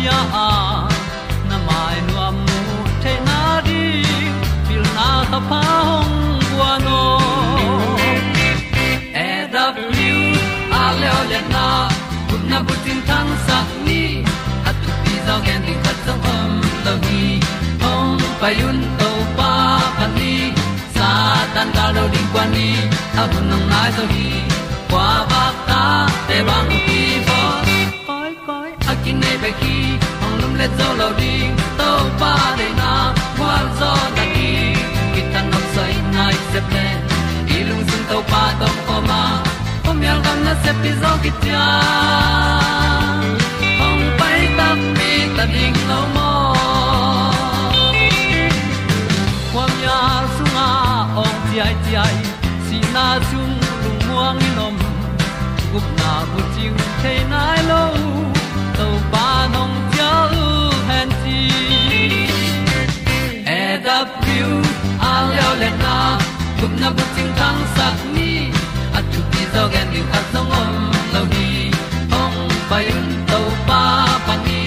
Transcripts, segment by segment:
pia a na mai nu amu te na di pil na ta pa hong bua no. E da blue a le o le na, kun na bu tin tan sa ni at tu pi zo gen di khat sa om lo gi hong pa yun to pa pa ni, sa tan ga lo di kwa ni, a bu nang mai zo gi kwa ba ta te bang ki bo. Koi koi, a kin nei be ki le zo lo di to pa de na kwa zo ta ki ki tan nok sai nai se ple i lung sun to pa tom pa ma. Pom yal gam na se pi zo ki tia ong pai ta mi ta ding lo mo kwam ya sunga ong ti ai ti ai si na chung lung muang ni nom gup na bu chiu te na tang sat ni at tu pi zo gen ni khat song om lo ni ong pai un to pa pa ni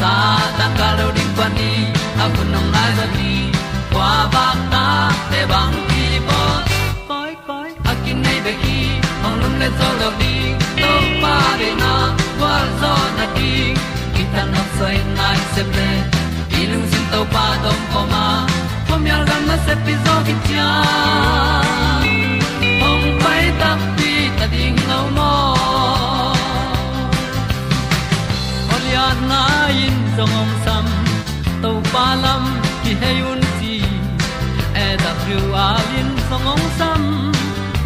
sa tan ga lo ding pa ni a bu nong lai za ni kwa ba ta te bang ki bo koi koi a kin nei be ki ong lum le zo lo di to pa de na kwa zo na ki ta na sai nai se ple i lung sin to pa dom ko ma. Pom yal gam na se pi zo ki Olia na in song om sam to pa lam ki hay un ti e da thru a lin song om sam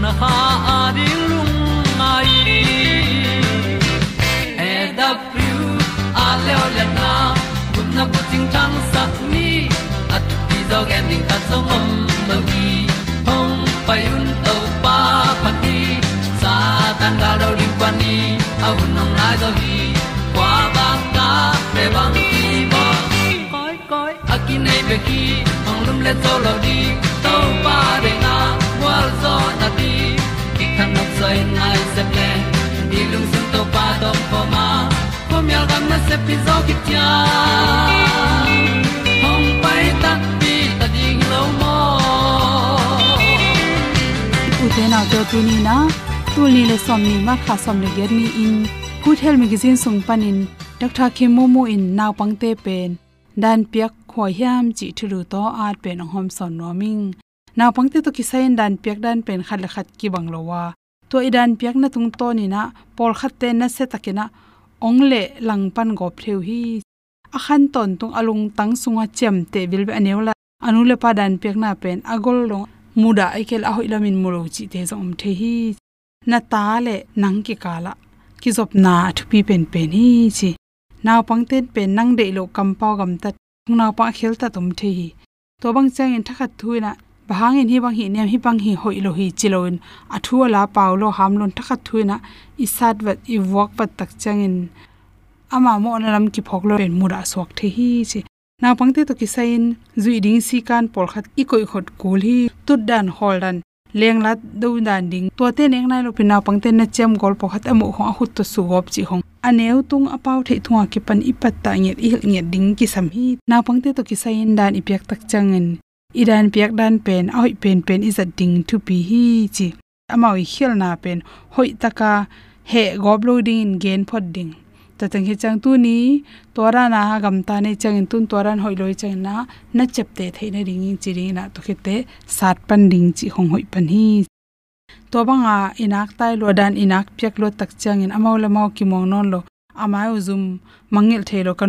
na ha a di lung mai. E da thru a leo le na. Kun na ko ting tang sat ni at ti dog ending ta song om lo gi hong pai un to pa pa ti sa tan ga do ri pa ni. Au nong lai do gi ta bang ki bo koi koi akin nei be ki ong lum le to lo di to pa de na wa zo na ti ki kan nok sai nai se ple ni lung sun to pa to pa ma. Pom yal gam na se pi zo ki tia hong pai ta pi ta ding lo mo u te na to tu ni na tu ni le som ni ma kha som le ger ni in. Good health magazine sung panin Doctor dr kemomo in naw pangte pen. Dan piak khoi hiam chi thuru to at pen hom son noming naw pangte to kisain dan piak dan pen khat le khat ki banglowa to idan piak na tung to ni na pol khat te na se takina ongle langpan gop theu hi. A khan ton tung alung tang sunga chem te bil be aneula anu le pa dan piak na pen agol long muda aikel a hoilamin mulo chi te zom the hi. Na ta le nang ki kala ki zop na thu pi pen pen hi chi naw pang ten pen nang de lo kam paw gam tat. Naw pa khel ta tum the hi. To bang chang in thakhat thuina. Bahang in hi bang hi nem hi bang hi hoi lo hi chiloin. Athu la paw lo ham lon thakhat thuina. Isat wat i wak pat tak chang in ama mo nalam ki phok lo pen mura sok the hi chi. Naw pang te to ki sain zui ding si kan pol khat i koi khot kul hi. Tut dan hol dan leng la do dan ding. To te neng nai lo pina pang te na chem gol pakhat amu ho hut to su gop chi hong. Aneu tung apau the thua ki pan ipat ta nge il nge ding ki sam hi. Na pang te to ki sa in dan ipyak tak changin idan piak dan pen ahoi pen pen is a ding to pi hi chi. Amawi khel na pen. Hoi taka he gob loading in gen phot ding ta tang hi chang tu ni tora na gam ta ne chang in tun toran hoi loi chang na na chep te thei na ring chi ring na to khite sat pan ding chi hong hoi pan hi. To banga inak tai lo dan inak piak lo tak chang in amaw la maw ki mong non lo amai uzum mangil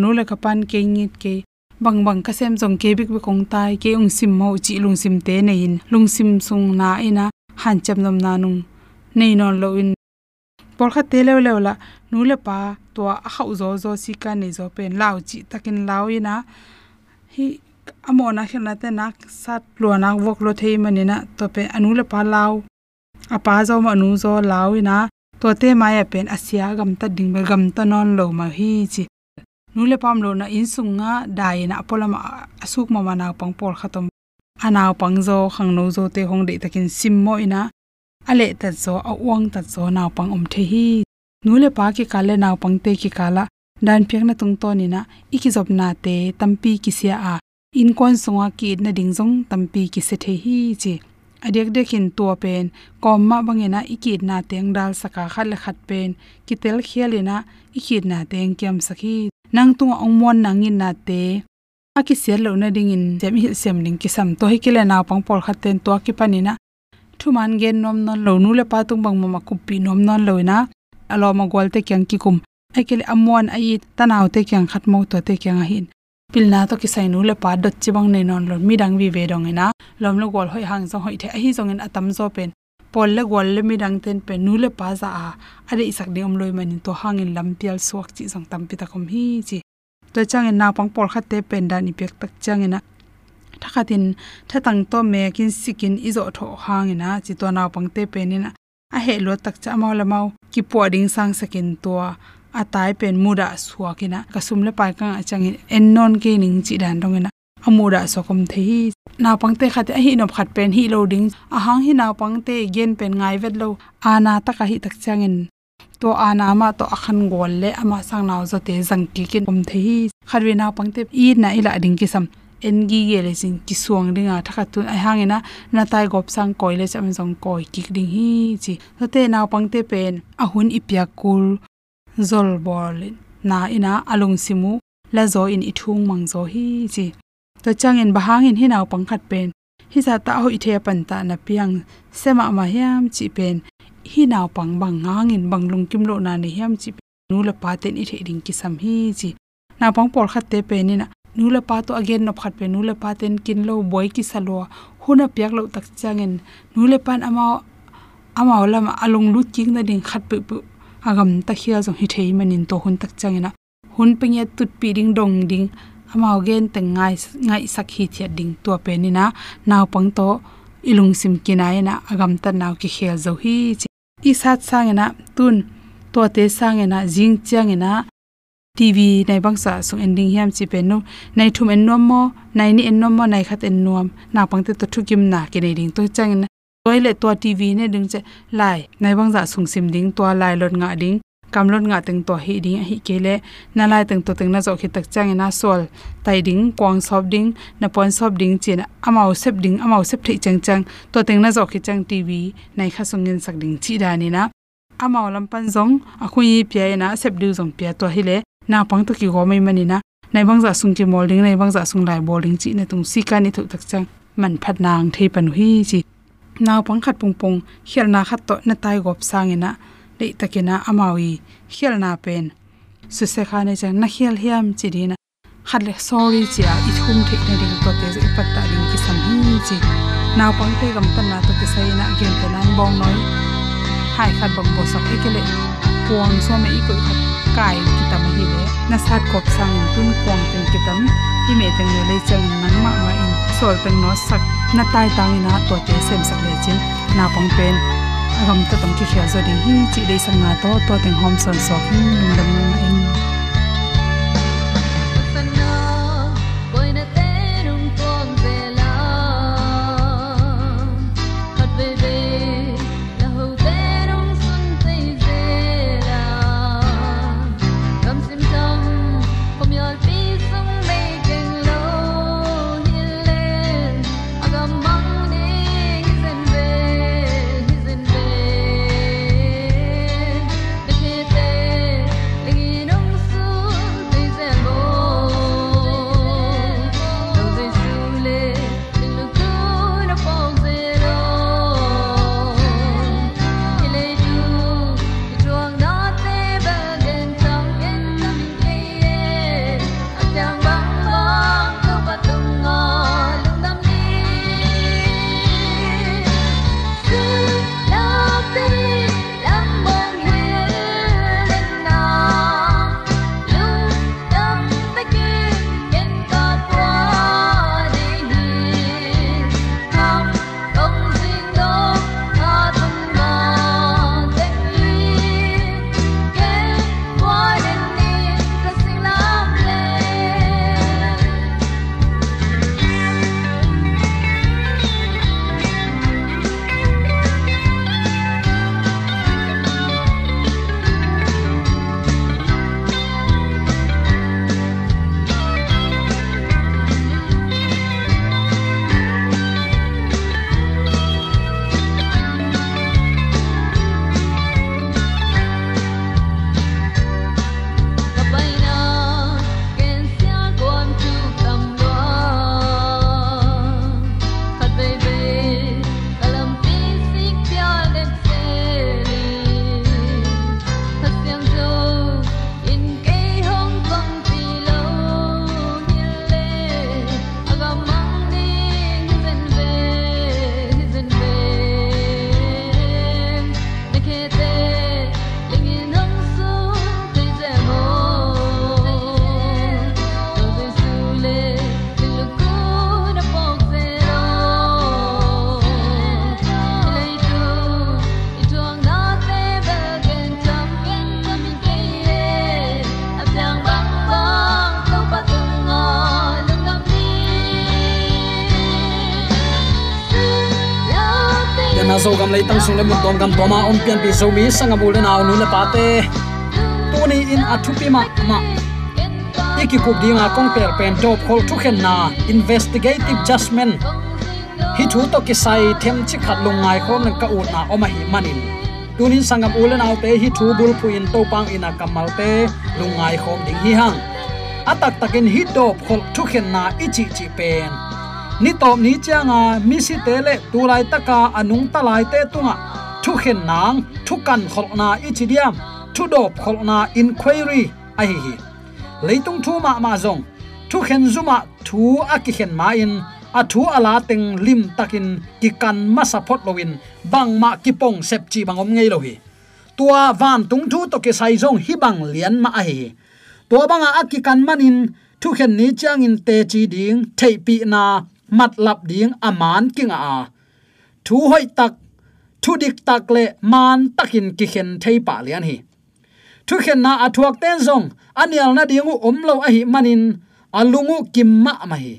u la kapan ke ngit ke, bang bang ka sem jong ke bik bi kong tai ke ung sim mo chi lung sim te ne in, lung sim sung na ina han cham nam na nung, nei non lo in. Por kha te le le la nu le pa to a hau zo zo si ka nei zo pen lao chi takin lao ina hi, amo na khel na te nak sat lo nak wok lo thei mani na, to pe anu le pa lao. A pa zo ma nu zo lao ina to te ma ya pen asia gam ta ding be gam ta non lo ma hi chi. Nule pam lo na in sunga dai na polama asuk ma mana pang por khatom anaw pang zo, khang no zo te hong de takin sim mo ina ale ta zo awang ta zo naw pang om the hi nule pa ki kale naw pangte ki kala dan piak na tung to ni na iki job na te tampi ki sia a in kon songa ki na ding jong tampi ki se the hi chi adek dekin to pen kom ma bangena ikit na teng dal saka khat le khat pen kitel khialina ikit na teng kyam sakhi nang tung ong mon nangin na te aki sel lo na ding in jem hi sem ning ki sam to hi kile na pang pol khaten to ki panina thuman gen nom non lo nu le pa tung bang mama kupi nom non lo na alo ma gol te kyang ki kum ai kile amon ai tanaw te kyang khat mo to te kyang hin pilna to ki sainu le pa dot chibang nei non lo midang wi ve dong ina lom lo gol hoi hang jong hoi the hi jong in atam zo pen pol le gol le midang ten pe nu le pa za a are isak de om loi manin to hangin lam pial suak chi jong tam pi ta kom hi chi to chang en na pang pol khat te pen da ni pek tak chang ena thakhatin thatang to me kin sikin izo tho hangena chi to na. Pang te pen ina a he lo tak cha mau la mau, ki po ding sang sakin to tai pen muda suakina kasum le pai ka achang en non ke ning chi dan dong ena amura sokom the hi. Naw pangte khate hi no khat pen hi loading a hang hi naw pangte gen pen ngai vet lo. Ana ta ka hi tak changin to ana ma to akhan gol le ama sang naw zo te jang ki kin om the hi. Kharwe naw pangte i na ila ding ki sam en gi ye le sin ki suang dinga thakha tu ai hangena na tai gop sang koi le cham jong koi kik ding hi chi. To te naw pang te pen, a ahun ipya kul zol bol na ina alung simu la zo in ithung mang zo hi chi. To changin naw pang khat pen. Hi sa ta hoi the pan ta na piang sema ma hiam chi pen. Hi naw pang bang ngang in bang lung kim lo na ni hiam chi nu la pa ten i the ding ki sam hi chi. Na pang por khat te pen ina na nu la pa to again no phat pe nu la pa ten kin lo boy ki salo huna pyak lo tak changen. Nu le pan ama ama olam, along lu king na ding khat pe pu, agam ta khia zo hi thei manin to hun tak changena. Hun pengya tut pi ding dong ding. Ama again te ngai ngai sakhi thia ding to pe ni na. Naw pang to ilung sim kinai na agam ta naw ki khel zo hi i sat sangena tun to te sangena jing changena tv nai bang sa sung ending hiam chi penu nai thum en nom mo nai ni en nom mo nai khat en nom na pang te to thukim na ke nei ding to chang na toilet to tv ne ding che lai nai bang za sung sim ding to lai lot nga ding kamlon nga teng to hi ding hi kele na lai teng to teng na zo khi tak chang na sol tai ding kwang sob ding na pon sob ding chin amao sep ding amao sep thei chang chang to teng na zo khi chang tv nai kha sungin sak ding chi da ni na amao lam pan zong a khui pya na sep du zong pya to hi le na pang to ki go mai mani na. Nai bang za sung ki molding, nai bang za sung lai bowling chi na tung si ka ni thu tak chang. Man phat nang thei pan hui chi. Naw pang khat pung pung khel na khat to na tai gop sang ina le takena amawi khelna pen. Su se kha ne chang na khel hiam chi ri na. Khat le sorry chi a, i thum the na ding to te i patta ding ki sam hi chi. Naw pang te gam tan na to te sai na gen te nan bong noi. Hai khat bang bo sak ekele puang so me i ko khat kai ki tam hi le na sat kop sang tun kwang ten ki tam hi me teng le chang nang ma ma in sol teng no sak na tai tang na to te sem sak le chin na pang pen agam ta tam ki khia zo ding hi chi dei sang na to to teng hom son so hi lung in zo gam lei tang sung le mun tom gam toma om pian pi zo mi sanga mu le naw nu le pa te tuni in athupi ma ma iki kup dinga kong per pen top khol thu khen na investigative judgment hi thu to ki sai them chi khat lung ngai khom nang ka ut na oma hi manin tunin sangam ulen autte hi thu bul pu in to pang ina kamal te lungai khom ding hi hang atak takin hi dop khol thu khen na ichi chi pen ni tom ni changa mi si te le tu lai taka anung ta lai te tunga. Thu khen nang, thu kan khol na ichi diam. Thu dop khol na inquiry a hi hi. Leitung thu ma ma zong. Thu khen zuma thu aki khen ma in. A thu ala teng lim takin, ki kan ma support lowin bang ma ki pong sep chi bangom ngei lo hi. Tua van tung thu to ke sai zong hi bang lian ma a hi tua banga ki kan manin thu khen ni chang in te chi ding, thei pi na mat lap ding aman king a. Thu hoi tak, thu dik tak le man takin ki khen thei pa lian hi. Thu khen na athuak ten zong anial na dingu omlo a hi manin alungu kimma ma hi.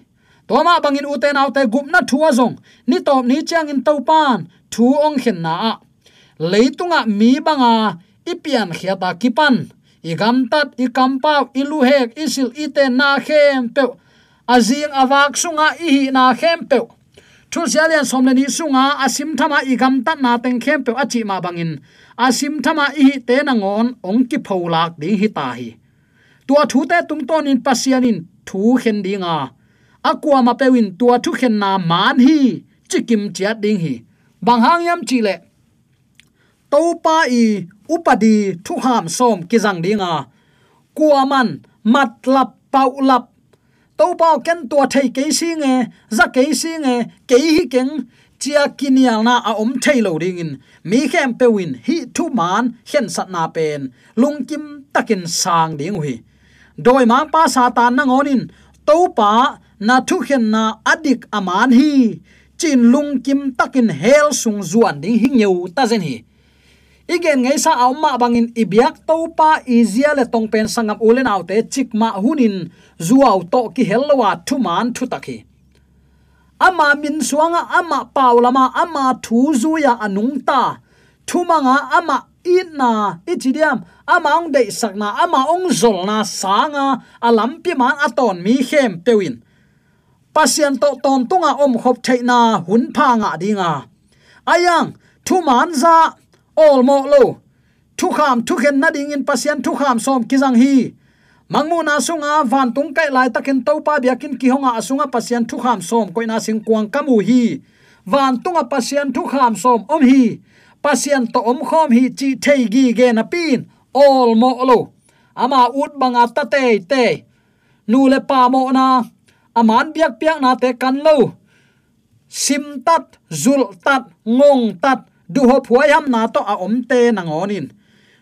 Toma bangin uten autte gupna thuwa zong, ni top ni chang in topan thu ong khen na a. Leitunga mi banga ipian khiata kipan igam tat ikam pau ilu hek isil ite na khem, pe azing awak sunga i hi na khem pe thul sialian somle ni sunga asim thama igam ta na teng khem pe achi ma bangin. Asim thama i hi te na ngon, ong ki pholak ding hi ta hi. Tua thu te tung ton in pasianin thu khen dinga akwa ma pewin tua thu khen na man hi chikim chiat ding hi. Bang hang yam chi le. To pa i upadi thu ham som kizang dinga kuaman matlap paulap to pa ken tua thei ke si nge za ke si nge ke hi keng chia kinia na a om thailo ding in mi khem pe win hi thu man hen sat na pen lung kim takin sang ding hui doi ma pa satan na ngonin to pa na thu khen na adik aman hi chin lung kim takin hel sung zuan ding hi ngeu ta zen hi igen ngai sa aw bangin ibyak topa izia le tong pen sangam ulen autte chik ma hunin zuaw to ki helwa thu man thu takhi ama min suanga, ama paulama, ama thu zuya anung ta. Ama ina, ichidiam, ama ong dei sakna, ama ong zolna sanga, alam pi man aton mi khem pewin pasien to ton tunga om khop theina hun phanga dinga. Ayang, thuman za all mo lo thu kham thu khen na ding in pasien thu kham som kizang hi. Mangmu na sunga, van tung kai lai takin to pa biakin ki honga asunga pasien thu kham som koina sing kuang kamu hi. Van tunga pasien thu kham som om hi. Pasien to om khom hi, chi thei gi ge na pin. All mo lo ama ut banga ta te te. Nu le pa mo na. Aman biak piak na te kan lo. Sim tat, zul tat, ngong tat du ho phuai ham na to a om te na tua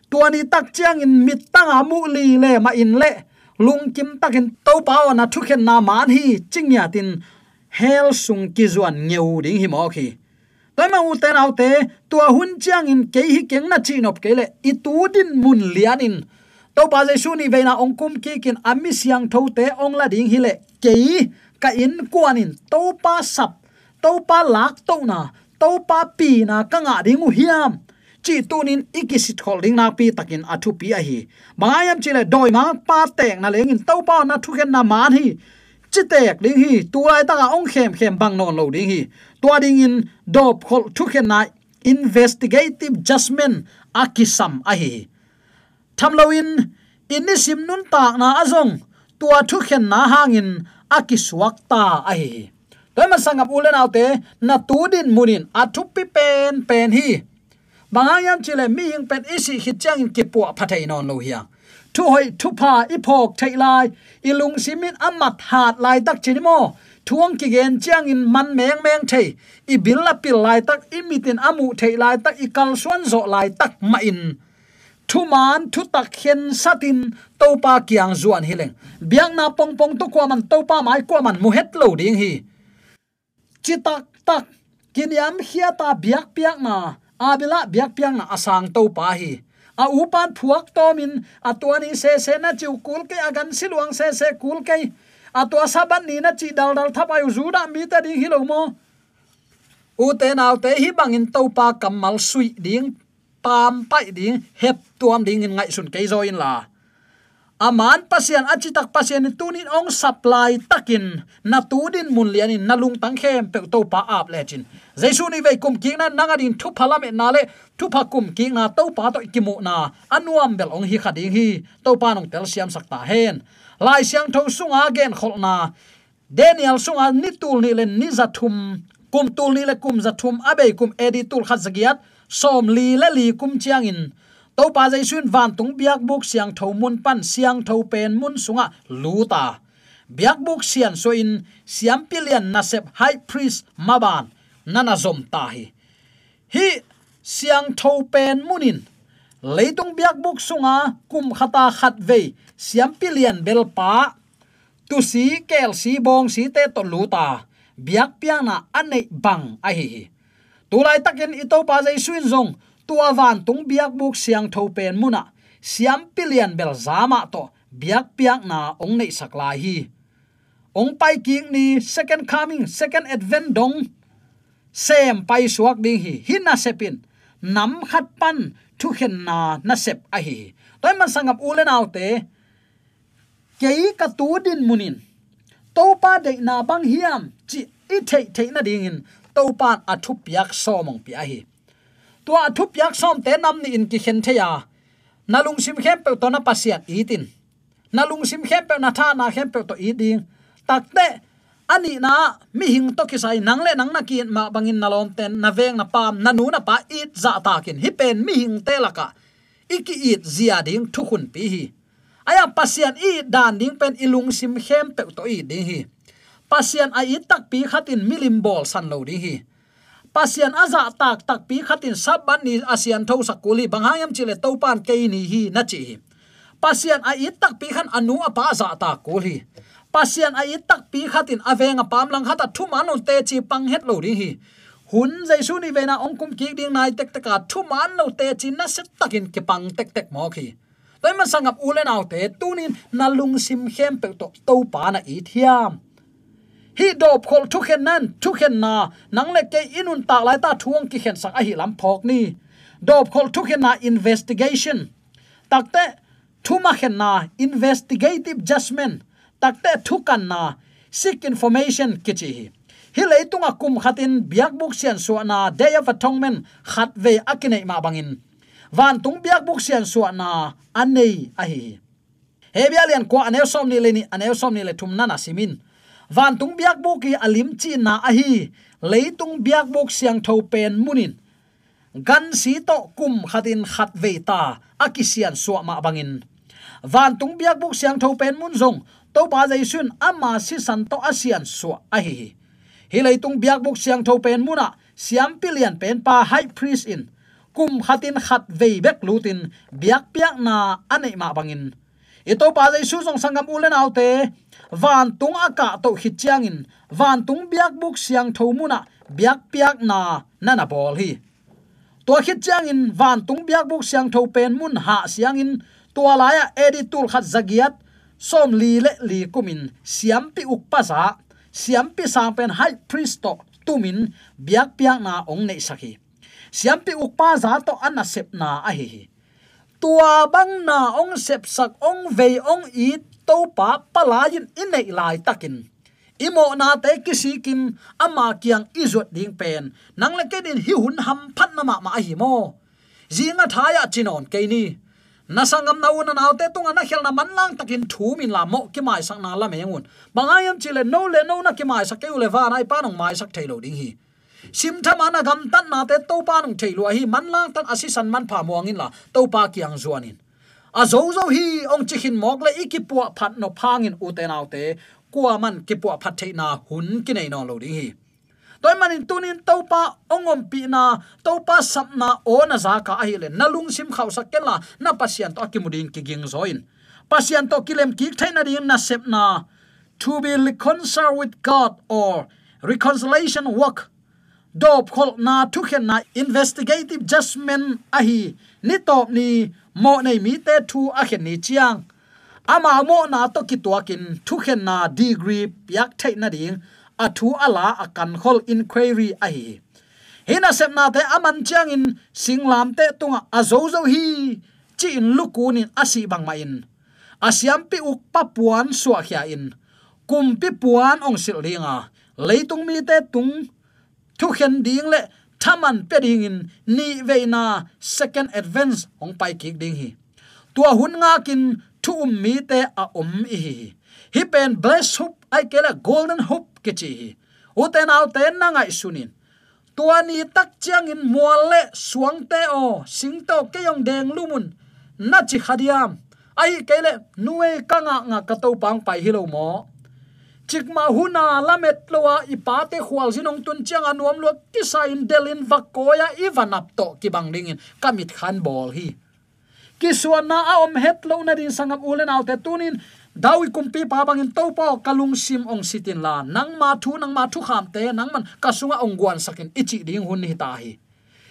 tuani tak chiang in mit tanga mu li le ma in le. Lung kim takin to pa na thu khen na man hi chingya tin. Hel sung ki zuan ngeu ding hi mo khi. Toy ma u te nau te, tua hun chiang in ke hi keng na chi nop ke le. I tu din mun lian in to pa je su ni ve na ong kum ki kin ami siang tho te ong la ding hi le. Ke ka in kuan in to pa sap. To pa lak to na to pa pi na ka nga ding hiam. Chi tunin ikisit holding na pi takin athu pi a hi mangayam chile doi ma pa tek na leng in to pa na thu ken na man hi chi tek ding hi tu lai ta ong khem khem bang non lo ding hi tua ding in dop khol thu ken na investigative judgment akisam a hi thamloin inisim nun ta na azong. Tua thu ken na hangin akiswak ta a hi toy ma sangap ulen autte na tudin munin athu à pi pen pen hi. Bangayam chile mi hing pen isi hit chang ki pu phathai non lo hi, thu hoi thu pa i phok thai lai ilung simin amat hat lai tak chinimo thuang ki gen chang in man meng meng thei i bil la pil lai tak i mitin amu thei lai tak i kal suan zo lai tak ma in. Thu man thu tak khen satin to pa kyang zuan hileng biang na pong pong to kwa man to pa mai kwa man mu het lo ding hi chi tak tak kin yam khia ta biak piak na abila biak piak na asang to pa hi a upan phuak to min atwani se se na chu kul ke agan silwang se se kul ke atwa saban ni na chi dal dal thap zu da mi ta ding hilo mo. U te nau te hi bangin to pa kamal sui ding, pam pai ding, hep tuam ding in ngai sun ke zo in la aman pasian achitak pasian ni tunin ong supply takin. Na tudin mun lian in nalung tang khem pe to pa ap le chin. Jaisu ni ve kum king na nanga din thu phala me na le thu pha kum king na to pa to kimu na. Anuam bel ong hi khading hi. To pa nong tel siam sakta hen. Lai siang tho sunga gen khol na. Daniel sunga ni tul ni le ni za thum. Kum tul ni le kum za thum. Abe kum edi tul khat zagiat som li le li kum chiang in to pa jai sun van tung biak buk siang tho mun pan siang tho pen mun sunga luta biak buk sian so in siam pilian nasep high priest maban nana zom ta hi. Hi, siang tho pen munin leitung biak buk sunga kum khata khat ve siam pilian bel pa. Tu si, kel si, bong si te to luta biak piang na ane bang a hi hi. Tulai takin ito pa jai suin zong tua van tung biak buk siang tho pen muna. Siam pilian bel zama to. Biak piak na ong nei sakla hi. Ong pai king ni second coming, second advent dong. Sem pai suak ding hi. Hin na sepin. Nam khat pan, thu khen na na sep a hi. Toy man sangap ulen autte kei ka tu din munin. To pa de na bang hiam. Chi i thei thei na ding in to pan athu piak somong pi a hi tua thup yak som te nam ni in ki khen theya nalung sim khem pe to na pasiat itin nalung sim khem pe na tha na khem pe to i ding. Takte ani na mi hing to ki sai nang le nang na ki ma bangin nalom ten, na veng na pam, na nu na pa it za ta kin. Hi pen mi hing te laka iki it zia ding thu khun pi hi. Aya pasian i dan ding pen ilung sim khem pe to i ding hi. Pasian ai tak pi khatin milim bol san lo ding hi pasian aza tak tak pi khatin saban ni asian tho sakuli banghayam chile topan ke ni hi na chi pasian a it tak pi khan anu apa za ta kuli pasian a it tak pi khatin avenga pam lang hata thu manon te chi pang het lo ri hi. Hun jai su ni vena ong kum ki ding nai tek tek a thu man lo te chi na set takin ke pang tek tek mo khi. Toy man sangap ulen autte tunin nalung sim khem pe to to pa na i thiam hi dop khol thu khen nan thu khen na. Nang le ke inun ta lai ta thuang ki khen sak a hi lam phok ni. Dop khol thu khen na investigation. Takte thu ma khen na, investigative judgment. Takte thu kan na seek information kichi hi. Hi leitunga kum khatin, biak buk sian su na, day of atonement, khat ve akine ma bangin. Van tung biak buk sian su na anei a hi he ko anew som ni le ni som ni le thum nana na simin van tung biak bu ki alim chi na a hi. Leitung biak buk siang tho pen munin. Gan si to kum khatin khat ve ta akisian suwa ma bangin. Van tung biak buk siang tho pen mun zong. To ba jai sun ama si san to asian suwa a hi. Hi leitung biak buk siang tho pen muna. Siam pilian pen pa high priest in. Kum khatin khat ve bek lutin biak piak na anei ma bangin. Ito pa jai su song sangam ulen autte van tung aka to hi chiangin van tung biak buk siang thomuna biak piak na nana bol hi. To hi chiangin van tung biak buk siang tho pen mun ha siangin to laya editul khat zagiat. Som li le li kumin siam pi uk pa sa siam pi sang pen hai priest to tumin biak piak na ong nei sakhi. Siam pi uk pa za to anna sep na a hi tua bang na ong sep sak ong ve ong i to pa palayin inei lai takin imo na te kisi kim ama kyang izot ding pen nang le kedin hi hun ham phat na ma ma hi mo zinga thaya chinon ke ni. Na sangam na un na te tunga à na khel na man lang takin thu min la mo ki mai sak na la me mengun bangayam chile no le no na ki mai sak ke u le va nai pa nong mai sak thailo ding hi sim thama na gam tan na te to pa nong thailo hi man lang tan asisan man pha muangin la to pa kiang zuanin a à, zo zo hi ong chi hin mok le ikipua phat no phangin uten autte kwa man kipua phat thei na hun ki nei no lo ding hi. Toy manin tunin topa ongom pi na topa sapna ona za ka a hi le nalung sim khaw sak ken la na pasian to kimudin ki ging zoin pasian to kilem ki thaina ding na sep na, to be reconciled with god or reconciliation work. Dop khol na thu khen na investigative judgment a hi ni top ni mo nei mi te thu a khen ni chiang ama mo na to ki to kin thu khen na degree yak thai na ding a thu ala a kan khol inquiry a hi hina sep na te aman chiang in singlam te tunga azo zo hi chi in lukunin asi bang ma in asiam pi uk pa puan suwa khia in kum pi puan ong silinga leitung mi te tung thu khen ding le thaman pe ding in ni veina second advance ong pai ki ding hi tua hun nga kin thu um mi te a om i hi hi pen bless hope, ai kela golden hope ke chi hi uten au ten na ngai sunin tua ni tak chiang in mual le suang te o sing to ke yong deng lumun na chi khadiam ai kele nuwe kanga nga ka to pang pai hilo mo chikma huna lamet lowa ipate khwal jinong tun chiang anuam lo ti sain delin vakoya ivanap to ki bang kamit khan bol hi. Kiswana a om het lo na din sangam ulen alte tunin. Dawi kumpi pa bangin to pa kalung sim ong sitin la. Nang ma thu, nang ma thu kham te, nang man kasunga ong guan sakin. Ichi ding hun hi ta hi.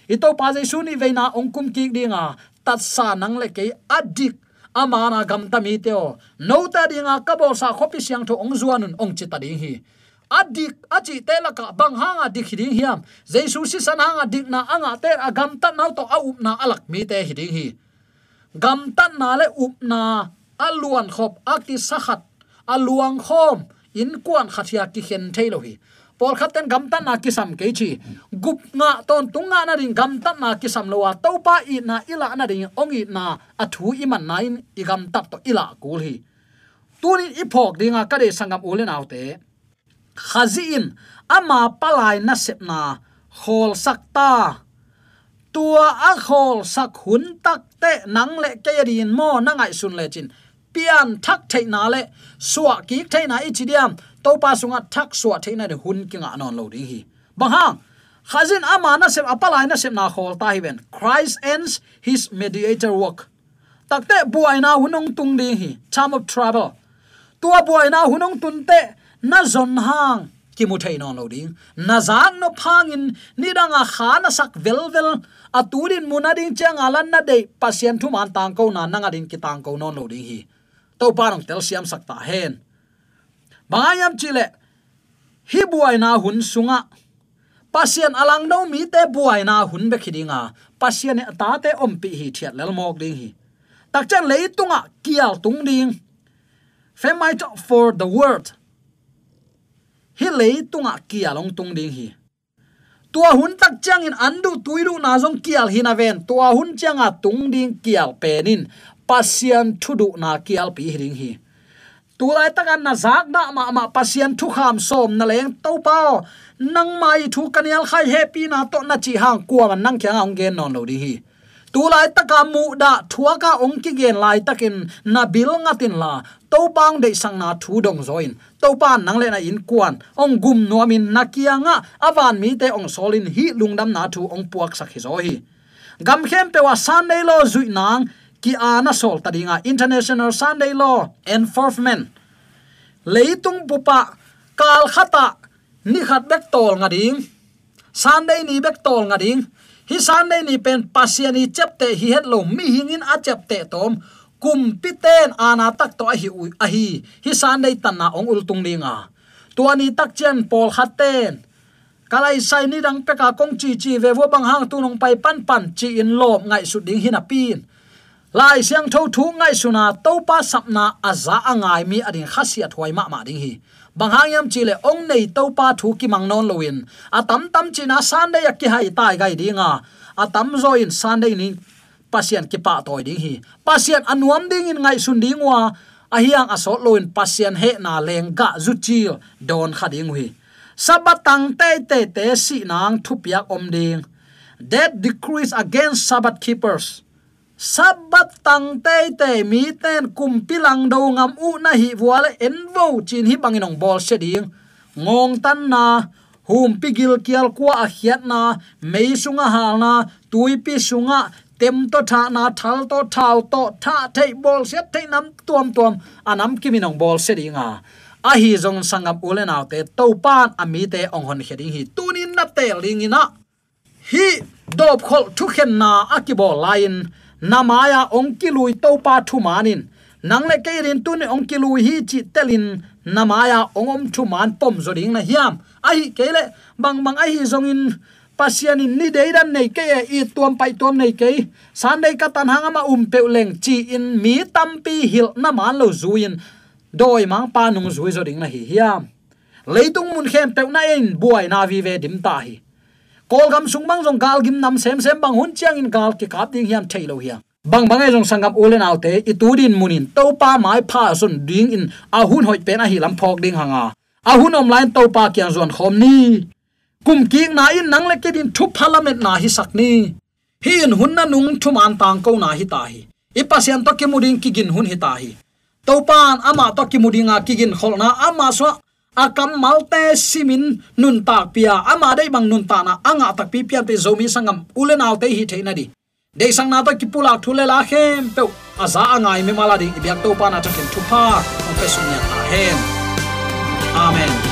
Ito pa jaisu ni veina ong kum ki dinga. Tat sa nang le ke adik amana gam ta mi teo. No ta dinga kabol sa khopi siang tho ong zuanun ong chita ding hi. Adik achi tela ka bang hanga dik hiding hiam. Jesu si san hanga dik na anga te agam ta nau to aup na alak mi te hiding hi. Gam ta na le up na aluan khop akti sakhat aluang khom, in kuan khathia ki khen thailo hi pol khaten gam tan na kisam ke chi. Gup nga ton tunga na ding gam tan na kisam sam lowa to pa i na ila na ding ong i na athu i man nain i gam tap to ila kul hi. Tuni i phok dinga ka de sangam ulen autte khazin ama palai na sep na khol sakta tua a khol sak hun tak te nang le ke rin mo na ngai sun le chin. Pian thak thei na le suwa ki thei na i chidiam to pa sunga thak suwa theina de hun kinga non lo ding hi. Bang hang khazin amana sem apalai na sem na khol ta hi ben. Christ ends his mediator work. Takte buaina hunong tung ding hi. Time of trouble. Tua buaina hunong tun te na zon hang. Ki mu thei non lo ding. Na zang no phang in ni danga khana sak vel vel. Aturin munading chang alan na de pasien thu man tang ko na nang adin ki tang ko non lo ding hi. To parang tel siam sak ta hen bangayam chile. Hi buai na hun sunga. Pasien alang do mi te buai na hun be khidinga pasien e ta te om pi hi thiat lel mok ding hi. Tak chen lei tunga kial tung ding. Femai for the word hi lei tunga kialong tung ding hi. Tua hun tak chang in andu tuiru na jong kial hina ven. Tua hun changa tung ding kial penin pasian thudu na kial pi hring hi tulai takan na zak na ma ma pasian thu kham som na leng to pao nang mai thu kanial khai happy na to na chi hang kwa man nang kyang ang gen non lo di hi. Tulai taka mu da thua ka ong ki gen lai takin na bil ngatin la. To bang de sang na thu dong zoin. To pan nang le na in kwan ong gum no min na kia nga. Awan mi te ong solin hi lungdam na thu ong puak sak hi zo hi. Gam khem pe wa sunday lo zui nang ki ana sol tadinga international sunday law enforcement. Leitung pupa kal khata ni khat bek tol ngading sunday ni bek tol ngading hi sunday ni pen pasiani chepte hi het lo mi hingin a chepte tom. Kum piten ana tak to a hi a hi. Hi sunday tanna ong ultung dinga tuani tak chen pol khaten kalai sai ni dang peka kong chi chi ve wo bang hang tu nong pai pan pan chi in lo ngai su ding hina pin lai siang tho thu ngai suna to pa sapna aza angai mi adin khasia thoi ma ma ding hi. Bang hangyam chile ong nei to pa thu ki mang non loin atam tam china san de yak ki hai tai gai dinga atam zo in san de ni pasien ki pa toy ding hi. Pasien anuam ding in ngai sun ding wa ahiang asot loin pasien he na leng ga zu chil don khading hi sabatang te te te si nang thupiak om ding that decrease against sabbath keepers sabat tang te te mi ten kum pilang do ngam u na hi wala en vo chin hi banginong bol se ding ngong tan na hum pigil kial kwa a hiat na mei sunga hal na tui pi sunga tem to tha na thal to thau to tha thei bol se thei nam tuam tuam anam kiminong bol se dinga a hi jong sangam na kẹt to pan ami te ong hon heding hi tunin na te lingina hi dop khol thu khen na akibo lain namaya ongkilui topa thumanin. Nangle keirin tun ongkilui hi chi telin. Namaya ongom thuman pom zoding na hiam. Ai kele bang bang ai zongin. Pasian in ni dei dan nei ke i tuam pai tuam nei ke san dei ka tan hang ma um pe leng chi in mi tampi hil na man lo zuin. Doi mang pa nung zui zo ding na hi hiam. Leitung mun khem pe na in, buai na vi ve dim ta hi kol gam sung bang jong gal gim nam sem sem bang hun chiang in gal ki kap ding hiam thailo hiam. Bang bang ai jong sangam ulen autte itudin munin topa mai pha sun ding in a hun hoi pe hi lam phok ding hanga. A hun online pa kyang zon khom ni. Kum king na in nang le ke din thu parliament na hi sak ni. Hi in hun na nung thu man tang ko na hi ta hi. I pasien to ke muding ki gin hun hi ta hi. Topan ama to ki mudinga ki gin khol na ama so akam malte simin nun tak pia. Ama dei bang nun ta na anga tak pi pian pe zomi sangam. Ulen alte hi theina di. Dei sang na to ki pula thule la hem pe aza angai me mala ding ibyak to pa na takin thu pa. On pe sunya a hen amen.